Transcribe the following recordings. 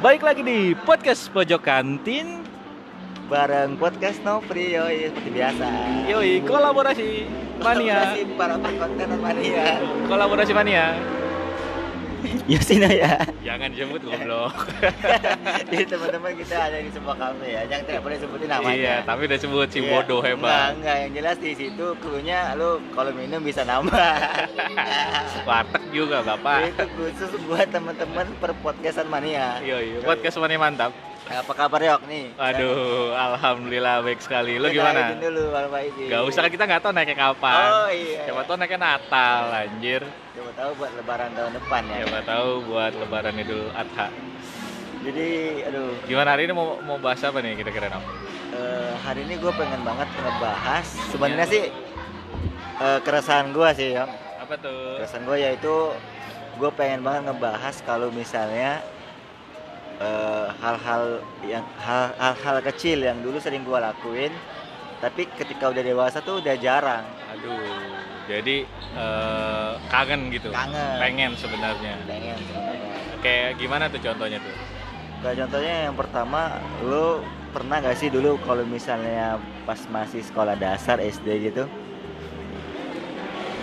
Baik lagi di podcast pojok kantin. bareng podcast No Free yoi seperti biasa. Yoi, kolaborasi mania. Kolaborasi para perkontenan mania. Kolaborasi mania. Ya sih nah ya. Jangan disebut goblok. Jadi teman-teman kita ada di sebuah kafe ya, yang tidak boleh sebutin namanya. iya, tapi udah sebut si Iya. bodoh Enggak, hebat. enggak, yang jelas di situ klunya lu kalau minum bisa nambah. Warteg juga, Bapak. Itu khusus buat teman-teman per podcastan mania. Yoi, podcast mania mantap. Apa kabar Yok nih? Aduh, alhamdulillah baik sekali. Lu Kita gimana? dulu, Faizin. Gak usah kita nggak tahu naiknya kapan. Oh iya. Siapa tahu naiknya Natal, anjir. Coba tahu buat lebaran tahun depan ya. Siapa tahu buat Lebaran Idul Adha. Jadi, aduh, Gimana hari ini mau mau bahas apa nih kira-kira Nam? eh, hari ini gue pengen banget ngebahas. Sebenarnya Iya. sih eh, keresahan gue sih, Yok. Apa tuh? Keresahan gue yaitu gue pengen banget ngebahas kalau misalnya eh, hal-hal yang hal- hal-hal kecil yang dulu sering gue lakuin, tapi ketika udah dewasa tuh udah jarang. Aduh, jadi eh, kangen gitu. Kangen. Pengen sebenarnya. Pengen sebenarnya. Kayak gimana tuh contohnya tuh? Kayak contohnya yang pertama, lu pernah gak sih dulu kalau misalnya pas masih sekolah dasar SD gitu,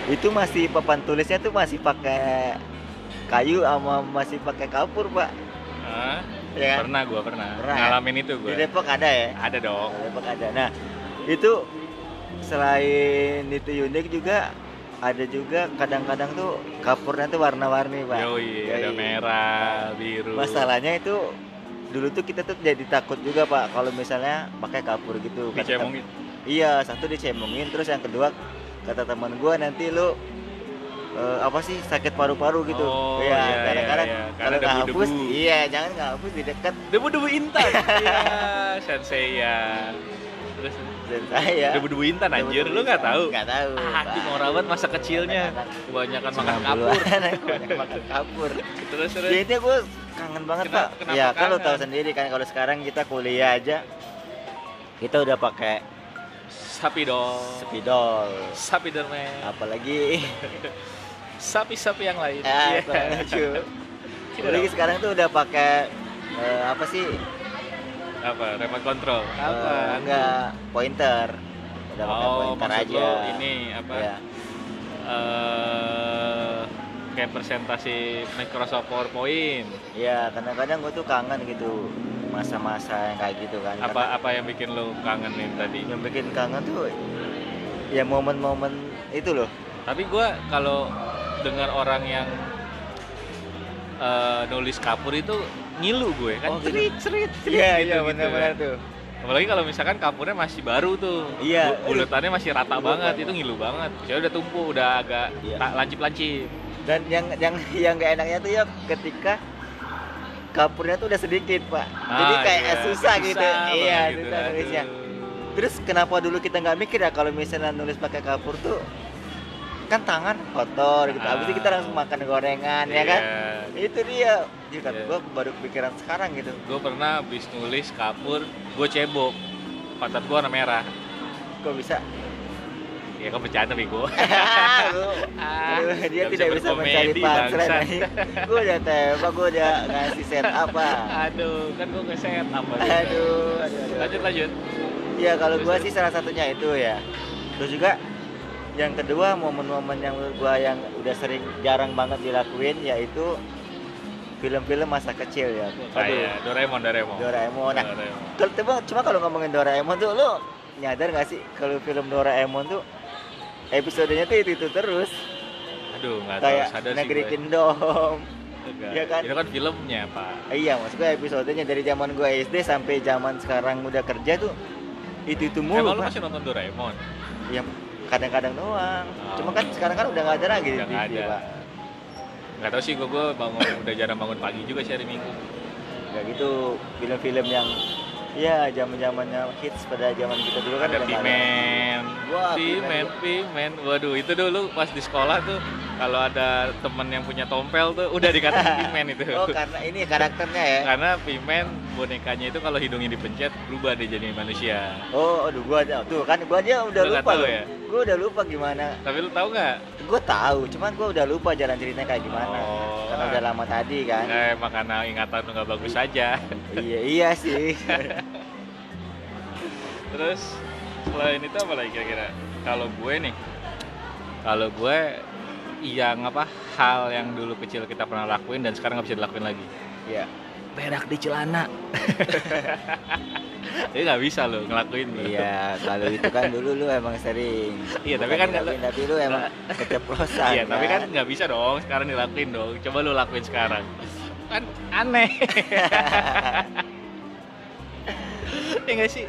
itu masih papan tulisnya tuh masih pakai kayu sama masih pakai kapur pak, Hah? ya kan? Pernah gua pernah. Pernah, ya? Ngalamin itu Di gua. Depok ada ya? Ada dong. Di Depok ada. Nah itu selain itu unik juga ada juga kadang-kadang tuh kapurnya tuh warna-warni pak. Yoi, ada merah, biru. Masalahnya itu dulu tuh kita tuh jadi takut juga pak kalau misalnya pakai kapur gitu. Dicemongin. Iya, satu dicemongin, terus yang kedua kata teman gua nanti lu eh, apa sih sakit paru-paru gitu. Oh, Iya, iya, kadang-kadang iya, iya. kalau nggak hapus, iya jangan nggak hapus di dekat Debu-debu intan. Iya, sensei ya. Terus dan saya. debu-debu intan anjir, lu nggak tahu? Nggak tahu. Ah, Hakim Morawat masa kecilnya kebanyakan makan kapur. Kebanyakan makan kapur. Terus terus. Jadi gue kangen banget Kenapa- pak. kenapa Ya kan lo tahu sendiri kan kalau sekarang kita kuliah aja kita udah pakai Sapi dong. spidol. Sapi dermen. Apalagi Sapi-sapi yang lain. ah, Iya. kurang lucu. Dong. sekarang tuh udah pakai eh, apa sih? Apa? Remote control. Apa? Eh, enggak pointer. Udah pakai Oh, pointer maksud aja. lo ini apa? Ya. eh kayak presentasi Microsoft PowerPoint. Iya, kadang-kadang gue tuh kangen gitu masa-masa yang kayak gitu kan. Apa apa yang bikin lo kangen nih tadi? Karena yang bikin kangen tuh ya momen-momen itu loh. Tapi gua kalau dengar orang yang eh, nulis kapur itu ngilu gue kan Oh, gitu. cerit cerit cerit Iya, gitu, iya gitu benar-benar kan. tuh. Apalagi kalau misalkan kapurnya masih baru tuh. Iya. Bu- Bulatannya masih rata Ngilu banget, itu ngilu banget. Saya udah tumpul, udah agak Iya. tak lancip-lancip. Dan yang yang yang gak enaknya tuh ya ketika kapurnya tuh udah sedikit, Pak. Jadi Ah, kayak iya. susah, gitu. banget Iya, gitu. susah nulisnya. Terus kenapa dulu kita nggak mikir ya kalau misalnya nulis pakai kapur tuh kan tangan kotor gitu. Habis itu kita Ah. langsung makan gorengan ya kan? Iya. Itu dia. Jadi Iya. gua baru kepikiran sekarang gitu. Gue pernah habis nulis kapur, gue cebok. Pantat gue warna merah. Kok bisa? Ya kan bercanda bego. Ah, Aduh, dia nggak tidak bisa mencari punchline bangsat. anjing. Gua udah tembak, gua udah ngasih set apa. Aduh, kan gue ngeset apa Aduh, aduh, aduh. Lanjut lanjut. Ya kalau terus. sih salah satunya itu ya. Terus juga yang kedua momen-momen yang menurut gua yang udah sering jarang banget dilakuin yaitu film-film masa kecil ya. Kayak Doraemon, Doraemon. Doraemon. Nah, Doraemon. cuma, kalau ngomongin Doraemon tuh lu nyadar gak sih kalau film Doraemon tuh episodenya tuh itu, itu terus Aduh, nggak tahu sadar sih Negeri gue. Kingdom. Iya kan? Itu kan filmnya, Pak. Iya, maksud gue episodenya dari zaman gua SD sampai zaman sekarang udah kerja tuh itu itu mulu. Emang lu masih nonton Doraemon? Ya kadang-kadang doang. Oh. Cuma kan sekarang kan udah nggak ada lagi di Udah nggak TV, ada. Pak. Nggak tahu sih gue, gue bangun udah jarang bangun pagi juga sih hari Minggu. Kayak gitu film-film yang ya zaman-zamannya hits pada zaman kita dulu kan Ada Pimen, Wah, Pimen, Pimen. Waduh, itu dulu pas di sekolah tuh kalau ada temen yang punya tompel tuh udah dikatain Pimen itu. Oh, karena ini karakternya ya. Karena Pimen bonekanya itu kalau hidungnya dipencet berubah dia jadi manusia. Oh, aduh gua aja tuh kan gua aja udah Lu lupa tahu ya? Gua udah lupa gimana. Tapi lu tahu nggak? Gua tahu, cuman gua udah lupa jalan ceritanya kayak gimana. Oh, karena Ah. udah lama tadi kan Eh, emang karena ingatan lu nggak bagus aja. iya iya sih Terus selain itu apa lagi kira-kira? Kalau gue nih, kalau gue yang apa hal yang dulu kecil kita pernah lakuin dan sekarang nggak bisa dilakuin lagi. iya Berak di celana. Jadi nggak bisa lo ngelakuin. lo. iya kalau itu kan dulu lu emang sering Iya, tapi kan nggak- dilakuin, tapi lu emang keceplosan Iya, tapi kan kan nggak bisa dong sekarang dilakuin dong. Coba lu lakuin sekarang. Kan aneh. ya nggak sih?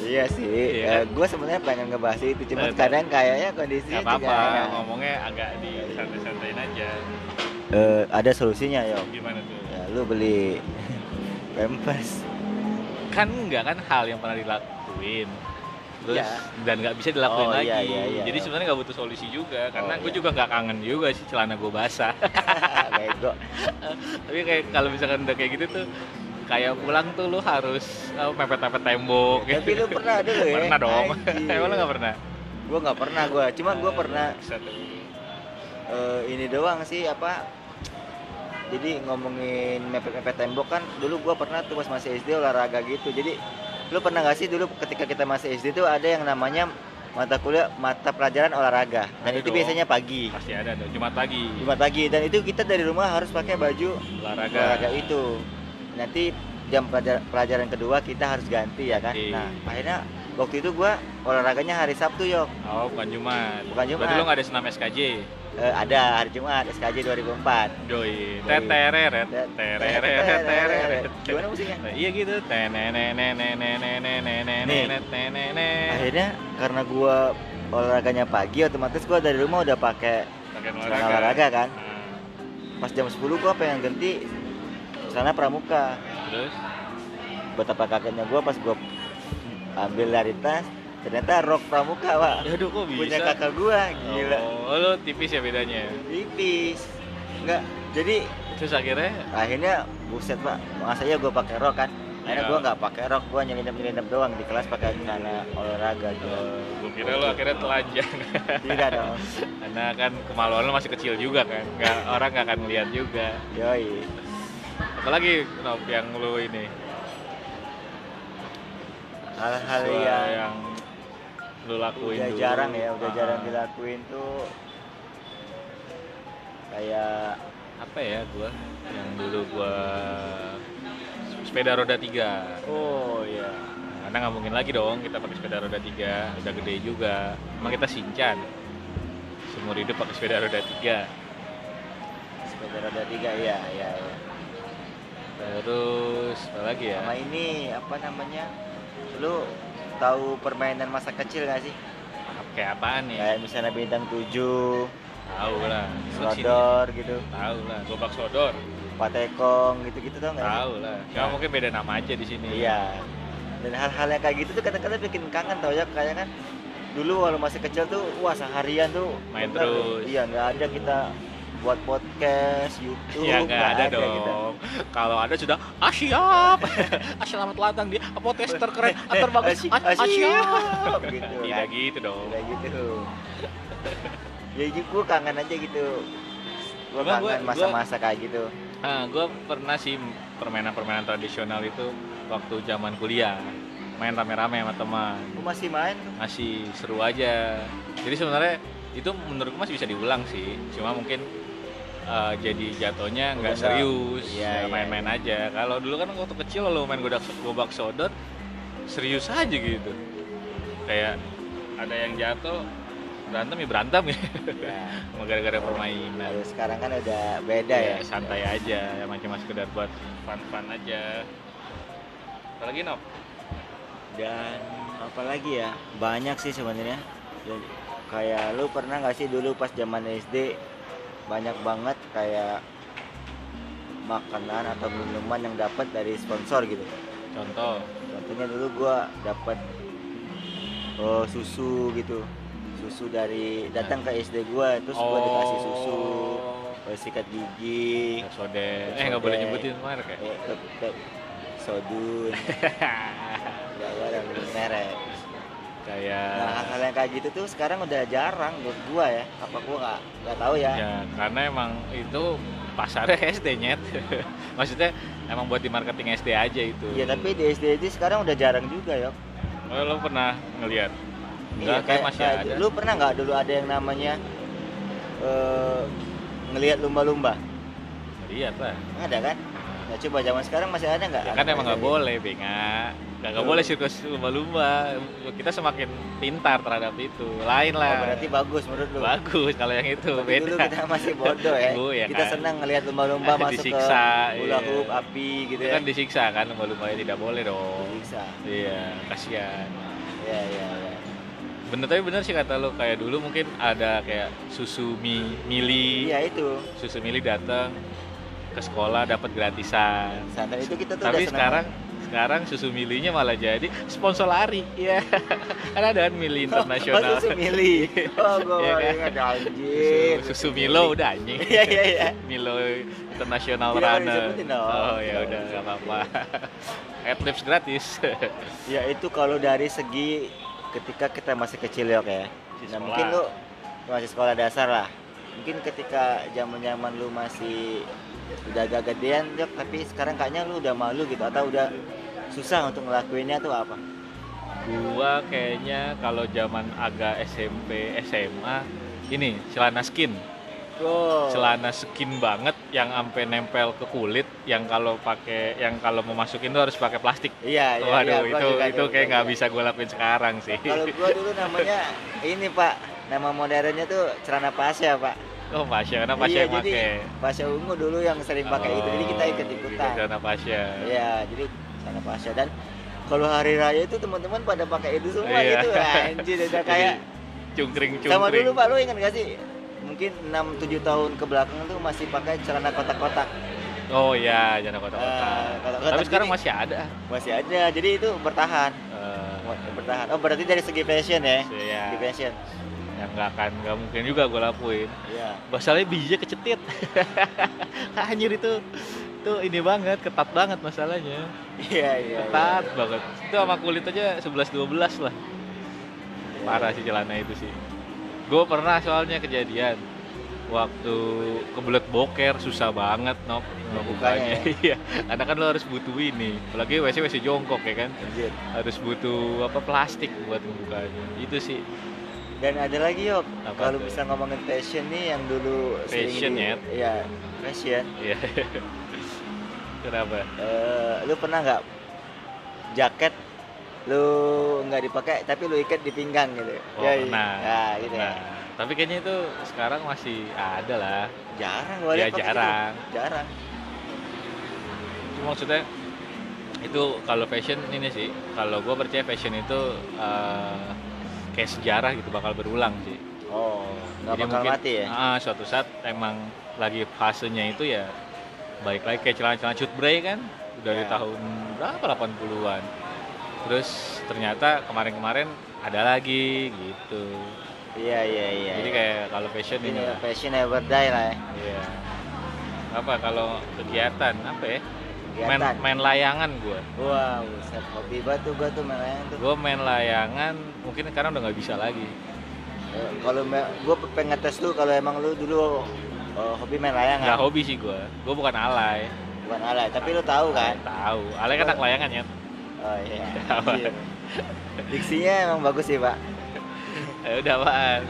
iya sih Iya kan? gue sebenarnya pengen ngebahas itu cuma Betul. kadang kayaknya kondisinya Gak apa-apa, juga enak. ngomongnya agak di santai-santaiin aja. Eh, ada solusinya yo Gimana tuh? ya, lu beli pampers Kan nggak kan hal yang pernah dilakuin. Terus Iya. dan nggak bisa dilakuin Oh, lagi. iya, iya, iya. Jadi sebenarnya nggak butuh solusi juga karena Oh, gue iya. juga nggak kangen juga sih celana gue basah. bego Tapi kayak kalau misalkan udah kayak gitu tuh kayak pulang tuh lu harus apa, mepet-mepet tembok gitu. tapi lu pernah dulu ya Pernah dong. Emang lu nggak pernah? gue nggak pernah gue cuma gue pernah Bisa tuh. eh, ini doang sih apa jadi ngomongin mepet-mepet tembok kan dulu gue pernah tuh pas masih SD olahraga gitu jadi lu pernah gak sih dulu ketika kita masih SD tuh ada yang namanya mata kuliah mata pelajaran olahraga dan Ada itu dong. biasanya pagi Pasti ada tuh. Jumat pagi. Jumat pagi dan itu kita dari rumah harus pakai baju Olahraga. olahraga itu nanti jam pelajar- pelajaran kedua kita harus ganti ya kan Iya. nah akhirnya waktu itu gua olahraganya hari Sabtu yok Oh, bukan Jumat. Bukan Jumat. Berarti lu nggak ada senam SKJ uh, ada hari Jumat SKJ 2004. Doi. Tetereret. Tetereret. Tetereret. Gimana musiknya? Eh, iya gitu. Akhirnya karena gua olahraganya pagi otomatis gua dari rumah udah pakai olahraga. olahraga kan. Nah. Pas jam 10 gua pengen ganti sana pramuka. Terus betapa kagetnya gua pas gua ambil dari tas ternyata rok pramuka pak. Ya aduh kok bisa? punya kakak gua gila. Oh, lu tipis ya bedanya. tipis. Enggak jadi Terus akhirnya? akhirnya buset pak. Masa ya gua pakai rok kan? Akhirnya Iya. gua nggak pakai rok gua nyelinap nyelinap doang di kelas pakai celana olahraga gitu Oh, gue kira lu akhirnya telanjang. Tidak dong. Karena kan kemaluan lu masih kecil juga kan? Nggak orang nggak akan ngeliat juga. Yoi. Apalagi Nop yang lu ini? Hal-hal yang lu lakuin udah dulu. jarang ya udah Ah, jarang dilakuin tuh. Kayak apa ya gua? Yang dulu gua sepeda roda tiga. Oh iya. Karena nggak mungkin lagi dong kita pakai sepeda roda tiga. Udah gede juga. Emang kita sincan seumur hidup pakai sepeda roda tiga. Sepeda roda tiga iya iya, iya. terus apa lagi ya? Sama ini apa namanya? Lu tahu permainan masa kecil gak sih? Kayak apaan ya? Kayak misalnya bintang tujuh tahu lah. Slodor gitu. Tahu lah gobak sodor. Patekong gitu-gitu tau gak sih? Tahu lah. Cuma mungkin beda nama aja di sini. Iya. Dan hal-hal yang kayak gitu tuh kadang-kadang bikin kangen tau ya kayak kan dulu kalau masih kecil tuh wah seharian tuh Main terus. iya nggak ada kita buat podcast YouTube Ya nggak ada, kita. dong. Kalau ada sudah ah siap. ah selamat datang di podcast terkeren, ah, terbagus. Asy- Ah, ah, siap. gitu Tidak kan. gitu dong. Udah gitu ya gue kangen aja gitu gue kangen masa-masa kayak gitu Ah, gue pernah sih permainan-permainan tradisional itu waktu zaman kuliah. Main rame-rame sama teman. gue masih main tuh Masih seru aja. Jadi sebenarnya itu menurutku masih bisa diulang sih. Cuma mungkin eh, jadi jatuhnya nggak serius, iya, ya iya, main-main aja. Kalau dulu kan waktu kecil lo main godak gobak sodor serius aja gitu. Kayak ada yang jatuh berantem ya berantem ya. ya Cuma gara-gara permainan. Kalau sekarang kan udah beda ya, Ya, santai aja, ya cuma sekedar buat fun-fun aja. Apalagi Nop? dan apalagi ya banyak sih sebenarnya kayak lu pernah nggak sih dulu pas zaman SD banyak banget kayak makanan atau minuman yang dapat dari sponsor gitu. Contoh, contohnya dulu gua dapat oh, susu gitu. Susu dari datang ke SD gua terus gua dikasih susu eh, sikat gigi. Soden. Eh nggak boleh nyebutin merek ya? eh, sodun. Nggak boleh merek Kayak Nah hal-hal yang kayak gitu tuh sekarang udah jarang menurut gua ya. Apa gua nggak nggak tahu ya. ya karena emang itu pasarnya SD nyet maksudnya emang buat di marketing SD aja itu Iya tapi di SD SD sekarang udah jarang juga ya. oh, lo pernah ngeliat Iya kayak masih ada. Lu pernah nggak dulu ada yang namanya eh ngelihat lumba-lumba? lihat lah Ada kan? Nah, coba zaman sekarang masih ada nggak? ya kan emang nggak SD? boleh benga nggak nggak Tuh. boleh sirkus lumba-lumba kita semakin pintar terhadap itu lain Oh, lah berarti bagus menurut lu. bagus kalau yang itu Tapi beda dulu kita masih bodoh ya. Bu, ya kita kan? senang ngelihat lumba-lumba masuk Disiksa, ke hula iya. api gitu itu ya. kan disiksa kan lumba-lumbanya tidak boleh dong Disiksa. iya kasihan Iya iya iya. bener tapi bener sih kata lo kayak dulu mungkin ada kayak susu mi mili Iya itu. susu mili datang ke sekolah dapat gratisan Santai itu kita tuh tapi udah senang sekarang sekarang susu milinya malah jadi sponsor lari ya kan ada kan mili internasional Oh, susu mili. Oh, Iya baru kan? anjir. susu, susu Milo udah anjing Iya iya iya. Milo International Tidak boleh Runner oh ya udah boleh nggak apa-apa Adlibs gratis Ya itu kalau dari segi ketika kita masih kecil ya Masih kayak. Nah mungkin lu masih sekolah dasar lah. Mungkin ketika zaman zaman lu masih udah agak gedean Jok, tapi sekarang kayaknya lu udah malu gitu atau udah susah untuk ngelakuinnya tuh apa? gua kayaknya kalau zaman agak SMP SMA ini celana skin Oh. celana skin banget yang sampai nempel ke kulit yang kalau pakai yang kalau mau masukin tuh harus pakai plastik Iya, iya, Waduh iya, itu juga itu kayak nggak bisa gue lakuin sekarang sih Kalau gua dulu namanya ini Pak, nama modernnya tuh celana pasya Pak. Oh Pasya karena Pasya iya, yang jadi pakai pasya ungu dulu yang sering pakai itu, jadi kita ikut ikutan. celana Pasya Iya, jadi celana pasya dan kalau hari raya itu teman-teman pada pakai itu semua Iya. gitu anjir udah kayak cungkring cungkring sama dulu Pak lu ingat gak sih? Mungkin 6 7 tahun ke belakang tuh masih pakai celana kotak-kotak. oh iya celana kotak-kotak kotak-kotak. tapi sekarang Jadi- masih ada Masih ada. Jadi itu bertahan. Eh, Bertahan. Oh, berarti dari segi fashion ya? ya Di fashion. Yang nggak akan nggak mungkin juga gue lakuin. Iya. masalahnya bijinya kecetit. Anjir itu itu ini banget ketat banget masalahnya. Iya, iya. ketat banget. Itu sama kulit aja 11 12 lah. Iya. parah sih celana itu sih. Gue pernah soalnya kejadian. Waktu kebelet boker susah banget nok Ngebukanya ngebukanya iya. Karena kan lo harus butuh ini. Apalagi wc wc jongkok ya kan? Anjir. harus butuh apa plastik buat ngebukanya. Itu sih Dan ada lagi yuk, kalau bisa ngomongin fashion nih yang dulu Fashion, di- ya? Iya, fashion. iya kenapa Eh, lu pernah nggak jaket lu nggak dipakai tapi lu ikat di pinggang gitu? Oh, Ya, pernah. Ya, gitu ya. Nah, tapi kayaknya itu sekarang masih ada lah Jarang gua Ya, pakai jarang. gitu. Jarang. Cuma maksudnya itu kalau fashion ini sih kalau gue percaya fashion itu eh, kayak sejarah gitu bakal berulang sih Oh, nggak bakal mungkin, mati ya? ah, suatu saat emang lagi fasenya itu ya baik lagi kayak celana-celana cut bray kan dari Ya. tahun berapa 80-an terus ternyata kemarin-kemarin ada lagi gitu Iya, iya, iya. jadi iya. kayak kalau fashion ini lah. fashion never die lah ya. Iya. Apa kalau kegiatan apa ya? Main, main layangan gua. Wah, buset hobi banget tuh gua tuh main layang tuh. Gua main layangan mungkin sekarang udah nggak bisa lagi. Eh, Kalau gua pengen tes lu kalau emang lu dulu eh, hobi main layangan. Nggak hobi sih gua. Gua bukan alay. Bukan alay, tapi lu tahu kan? Tahu. Alay kan anak layangan ya. Oh iya. Anjir. Diksinya emang bagus sih, Pak. Eh, udah apaan?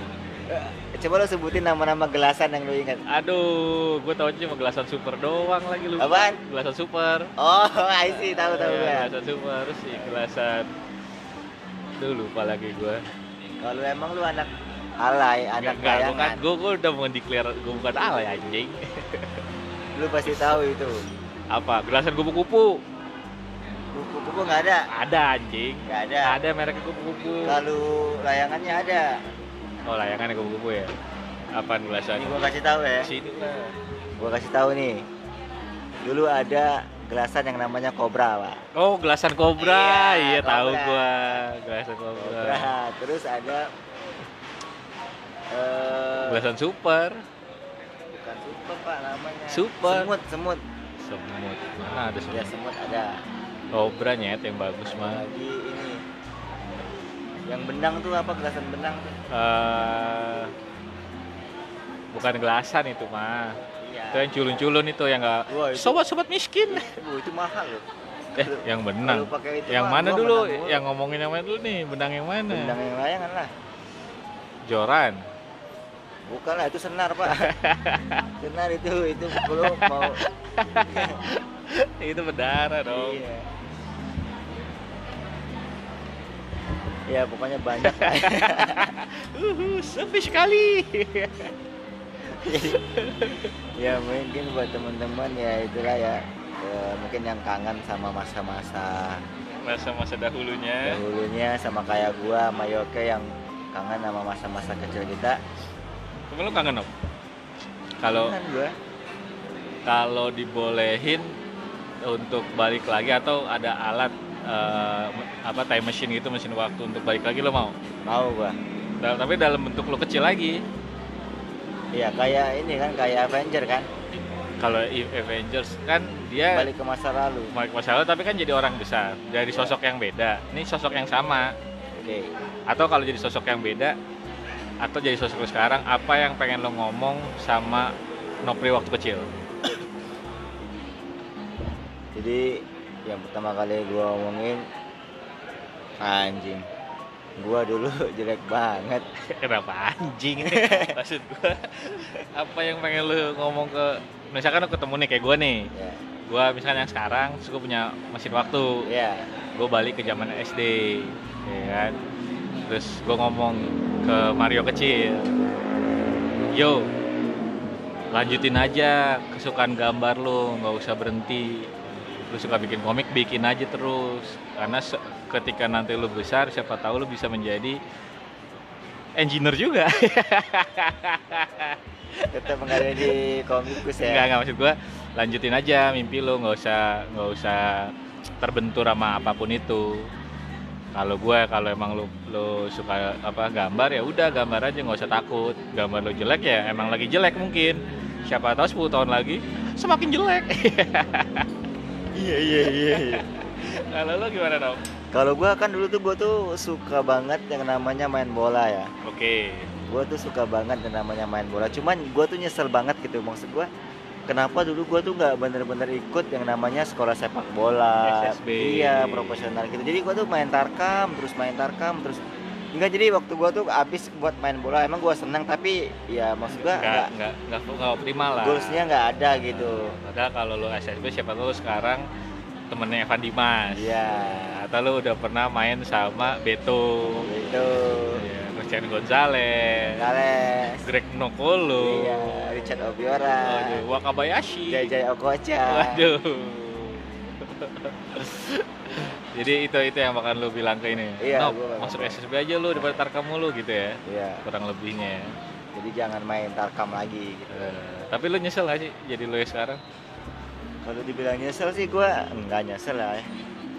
Coba lu sebutin nama-nama gelasan yang lu ingat. Aduh, gua tahu cuma gelasan super doang lagi lu. Apaan? Gelasan super. Oh, I see, tahu tahu Iya, gua. Gelasan super sih, gelasan Duh lupa lagi gua. Kalau emang lu anak alay, anak gua kan layangan, gua, gua udah mau declare gua bukan alay anjing. lu pasti tahu itu. Apa? Gelasan kupu-kupu. Kupu-kupu nggak ada, Ada anjing. nggak ada. Ada mereknya kupu-kupu. Kalau layangannya ada. Oh, layangan kupu-kupu ya. Apaan Ini gelasannya? gua kasih tahu ya. Sini lah. Gua kasih tahu nih. Dulu ada gelasan yang namanya Cobra, Pak. Oh, gelasan kobra. Iya, Iya, tahu Cobra. gua. Gelasan kobra. Cobra. Terus ada eh Gelasan super. bukan super, Pak, namanya. Super. Semut, semut. Semut. Mana ada Ya, semut? semut ada. Kobra nyet yang bagus mah. Lagi ini. Yang benang tuh apa gelasan benang tuh? Eh bukan gelasan itu mah. Iya. Itu yang culun-culun itu yang enggak sobat-sobat miskin. Itu, itu mahal loh. Eh, yang benang. Yang mah, mana dulu? Yang ngomongin yang mana dulu nih? Benang yang mana? Benang yang layangan lah. Joran. Bukan lah, itu senar pak. senar itu, itu kalau mau. itu berdarah dong. Iya. Ya pokoknya banyak. Uhuh, sepi sekali. ya mungkin buat teman-teman ya itulah ya. eh, mungkin yang kangen sama masa-masa Masa-masa dahulunya. dahulunya sama kayak gua sama Yoke yang kangen sama masa-masa kecil kita. Kamu lu kangen, Om? Kalau kalau dibolehin untuk balik lagi atau ada alat eh, apa time machine gitu mesin waktu untuk balik lagi lo mau? Mau gua. Dal- tapi dalam bentuk lo kecil lagi. Iya kayak ini kan kayak Avenger kan. Kalau Avengers kan dia Balik ke masa lalu. balik ke masa lalu tapi kan jadi orang besar dari sosok yang beda. Ini sosok yang sama Oke. atau kalau jadi sosok yang beda atau jadi sosok sekarang apa yang pengen lo ngomong sama Nopri waktu kecil? Jadi yang pertama kali gua omongin anjing. Gua dulu jelek banget. Kenapa anjing? Maksud gua apa yang pengen lu ngomong ke misalkan lu ketemu nih kayak gua nih. Ya. Gua misalkan yang sekarang terus gua punya mesin waktu. Ya. Gua balik ke zaman SD, ya kan. Terus gua ngomong ke Mario kecil. Yo, lanjutin aja kesukaan gambar lu, nggak usah berhenti. Lu suka bikin komik, bikin aja terus. Karena ketika nanti lu besar, siapa tahu lu bisa menjadi engineer juga. Tetap ada di komikus ya. Enggak, enggak maksud gua lanjutin aja mimpi lu, nggak usah nggak usah terbentur sama apa pun itu. Kalau gua kalau emang lu lu suka apa gambar ya udah gambar aja nggak usah takut. Gambar lu jelek ya emang lagi jelek mungkin. Siapa tahu 10 tahun lagi semakin jelek. Iya iya iya. iya. Kalau lu gimana dong? Kalau gua kan dulu tuh gua tuh suka banget yang namanya main bola ya. Oke. Gua tuh suka banget yang namanya main bola. Cuman gua tuh nyesel banget gitu maksud gua. Kenapa dulu gua tuh nggak bener-bener ikut yang namanya sekolah sepak bola, SSB. iya profesional gitu. Jadi gua tuh main tarkam, terus main tarkam, terus enggak jadi waktu gua tuh habis buat main bola. Emang gua senang tapi ya maksud gua Enggak enggak, enggak enggak, enggak optimal lah. goalsnya nggak ada gitu. Padahal kalau lu SSB siapa tahu sekarang temennya Evan Dimas. Iya, Atau lu udah pernah main sama Beto. itu. Ya, Christian Gonzalez, Gales. Greg Nokolo, Iya, Richard Obiora, Waduh, Wakabayashi. Jai Okocha. Waduh. Jadi itu itu yang bakal lu bilang ke ini. Iya, bakal masuk. SSB aja lu daripada Tarkam mulu gitu ya. Iya, Kurang lebihnya. jadi jangan main tarkam lagi gitu. Eh, tapi lu nyesel gak sih jadi lu ya sekarang? Kalau dibilang nyesel sih gua enggak nyesel lah ya.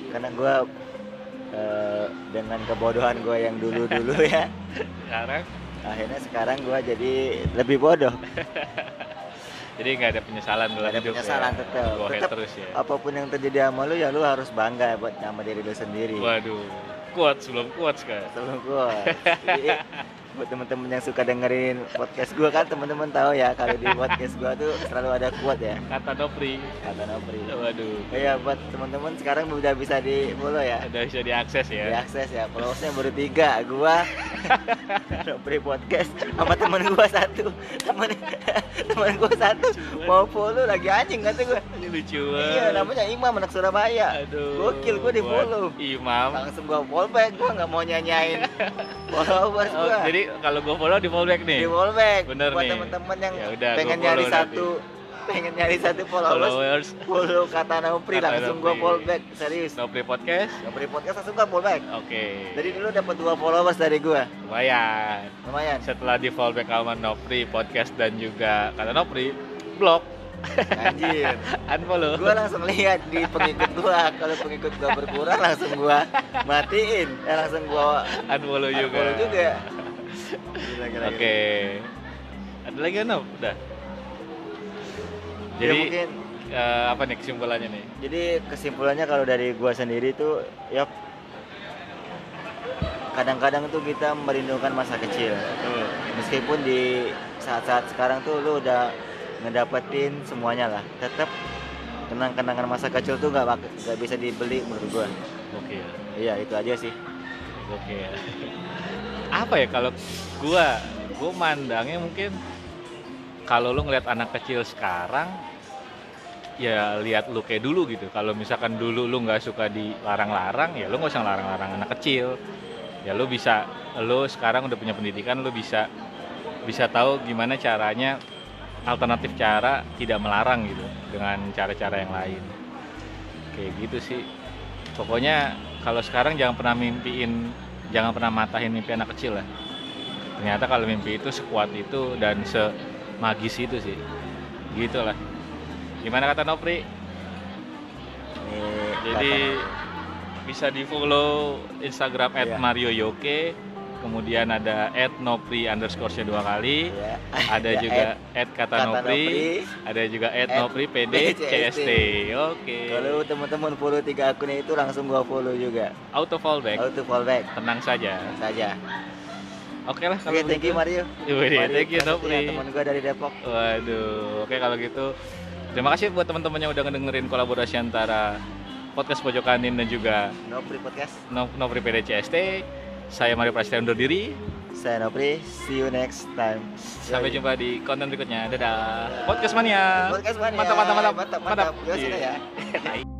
Karena gua eh, dengan kebodohan gua yang dulu-dulu ya, Sekarang akhirnya sekarang gua jadi lebih bodoh. jadi nggak ada penyesalan dalam ada hidup penyesalan, ya. tetep. Go Tetep. terus ya. Apa pun yang terjadi sama lu ya lu harus bangga buat nama diri lu sendiri. Waduh, kuat sebelum kuat sekarang. Sebelum gua. Jadi, buat temen-temen yang suka dengerin podcast gua kan temen-temen tahu ya kalau di podcast gua tuh selalu ada quote ya Kata Dopri. kata Nopri. Waduh, Iya buat teman-teman sekarang udah bisa di follow ya. udah bisa diakses ya. Diakses ya. Followersnya baru tiga. Gua Nopri podcast sama temen gua satu. Temen temen gua satu mau follow lagi anjing kata. Ini lucu banget. Iya namanya Imam anak Surabaya. Aduh. Gokil gua di follow. Imam. Langsung gua follow back. Gua nggak mau nyanyain followers Oh, gua. Kalau gue follow di fallback nih. di follow back. Bener buat nih. teman-teman yang Ya udah, pengen nyari follow satu pengen nyari satu followers Followers follow kata Nopri Kata langsung gua Nopri. follow back serius Nopri Podcast. Nopri podcast langsung gua follow back Oke. Jadi dulu dapat dua followers dari gua. Lumayan. Lumayan. Setelah di fallback sama Nopri Podcast dan juga kata Nopri, blok, Anjir. unfollow. Gua langsung lihat di pengikut gua. Kalau pengikut gua berkurang langsung gua matiin. Eh, langsung gua unfollow juga. unfollow juga. Gila, Oke. gila. Ada lagi Nop? Udah. Ya, Jadi mungkin eh, apa nih kesimpulannya nih? jadi kesimpulannya kalau dari gua sendiri tuh ya kadang-kadang tuh kita merindukan masa kecil. Betul. Meskipun di saat-saat sekarang tuh lu udah ngedapetin semuanya lah tetap kenang-kenangan masa kecil tuh nggak nggak bisa dibeli menurut gua oke ya iya itu aja sih oke ya apa ya kalau gua gua mandangnya mungkin kalau lu ngeliat anak kecil sekarang ya lihat lu kayak dulu gitu. Kalau misalkan dulu lu nggak suka dilarang-larang ya lu nggak usah larang-larang anak kecil. Ya lu bisa lu sekarang udah punya pendidikan lu bisa bisa tahu gimana caranya alternatif cara tidak melarang gitu dengan cara-cara yang lain. Kayak gitu sih. Pokoknya kalau sekarang jangan pernah mimpiin jangan pernah matahin mimpi anak kecil lah ternyata kalau mimpi itu sekuat itu dan semagis itu sih. Gitulah. Gimana kata Nopri? Ini jadi kata- bisa di follow Instagram Iya. @marioyoke kemudian ada @nopri underscore dua kali. Ya. ada Ya, juga Ed @kata Kata Nopri. Nopri. ada juga Ed @nopri pd CST. oke. Kalau teman-teman follow tiga akunnya itu langsung gua follow juga. Auto fallback. Auto fallback. Tenang saja. Saja. Oke lah kalau oke thank you. Mario. Wih, Mario thank you Prasetya, Nopri. teman gua dari Depok. Waduh, oke kalau gitu. Terima kasih buat teman-teman yang udah ngedengerin kolaborasi antara podcast Pojokanin dan juga Nopri Podcast. No- Nopri PDCST. Saya Mario Prasetya undur diri. saya Nopri see you next time Sampai jumpa di konten berikutnya. Dadah. Podcast Mania. podcast mania Mantap, mantap, mantap. mantap mantap, Yuk, sini ya Iya.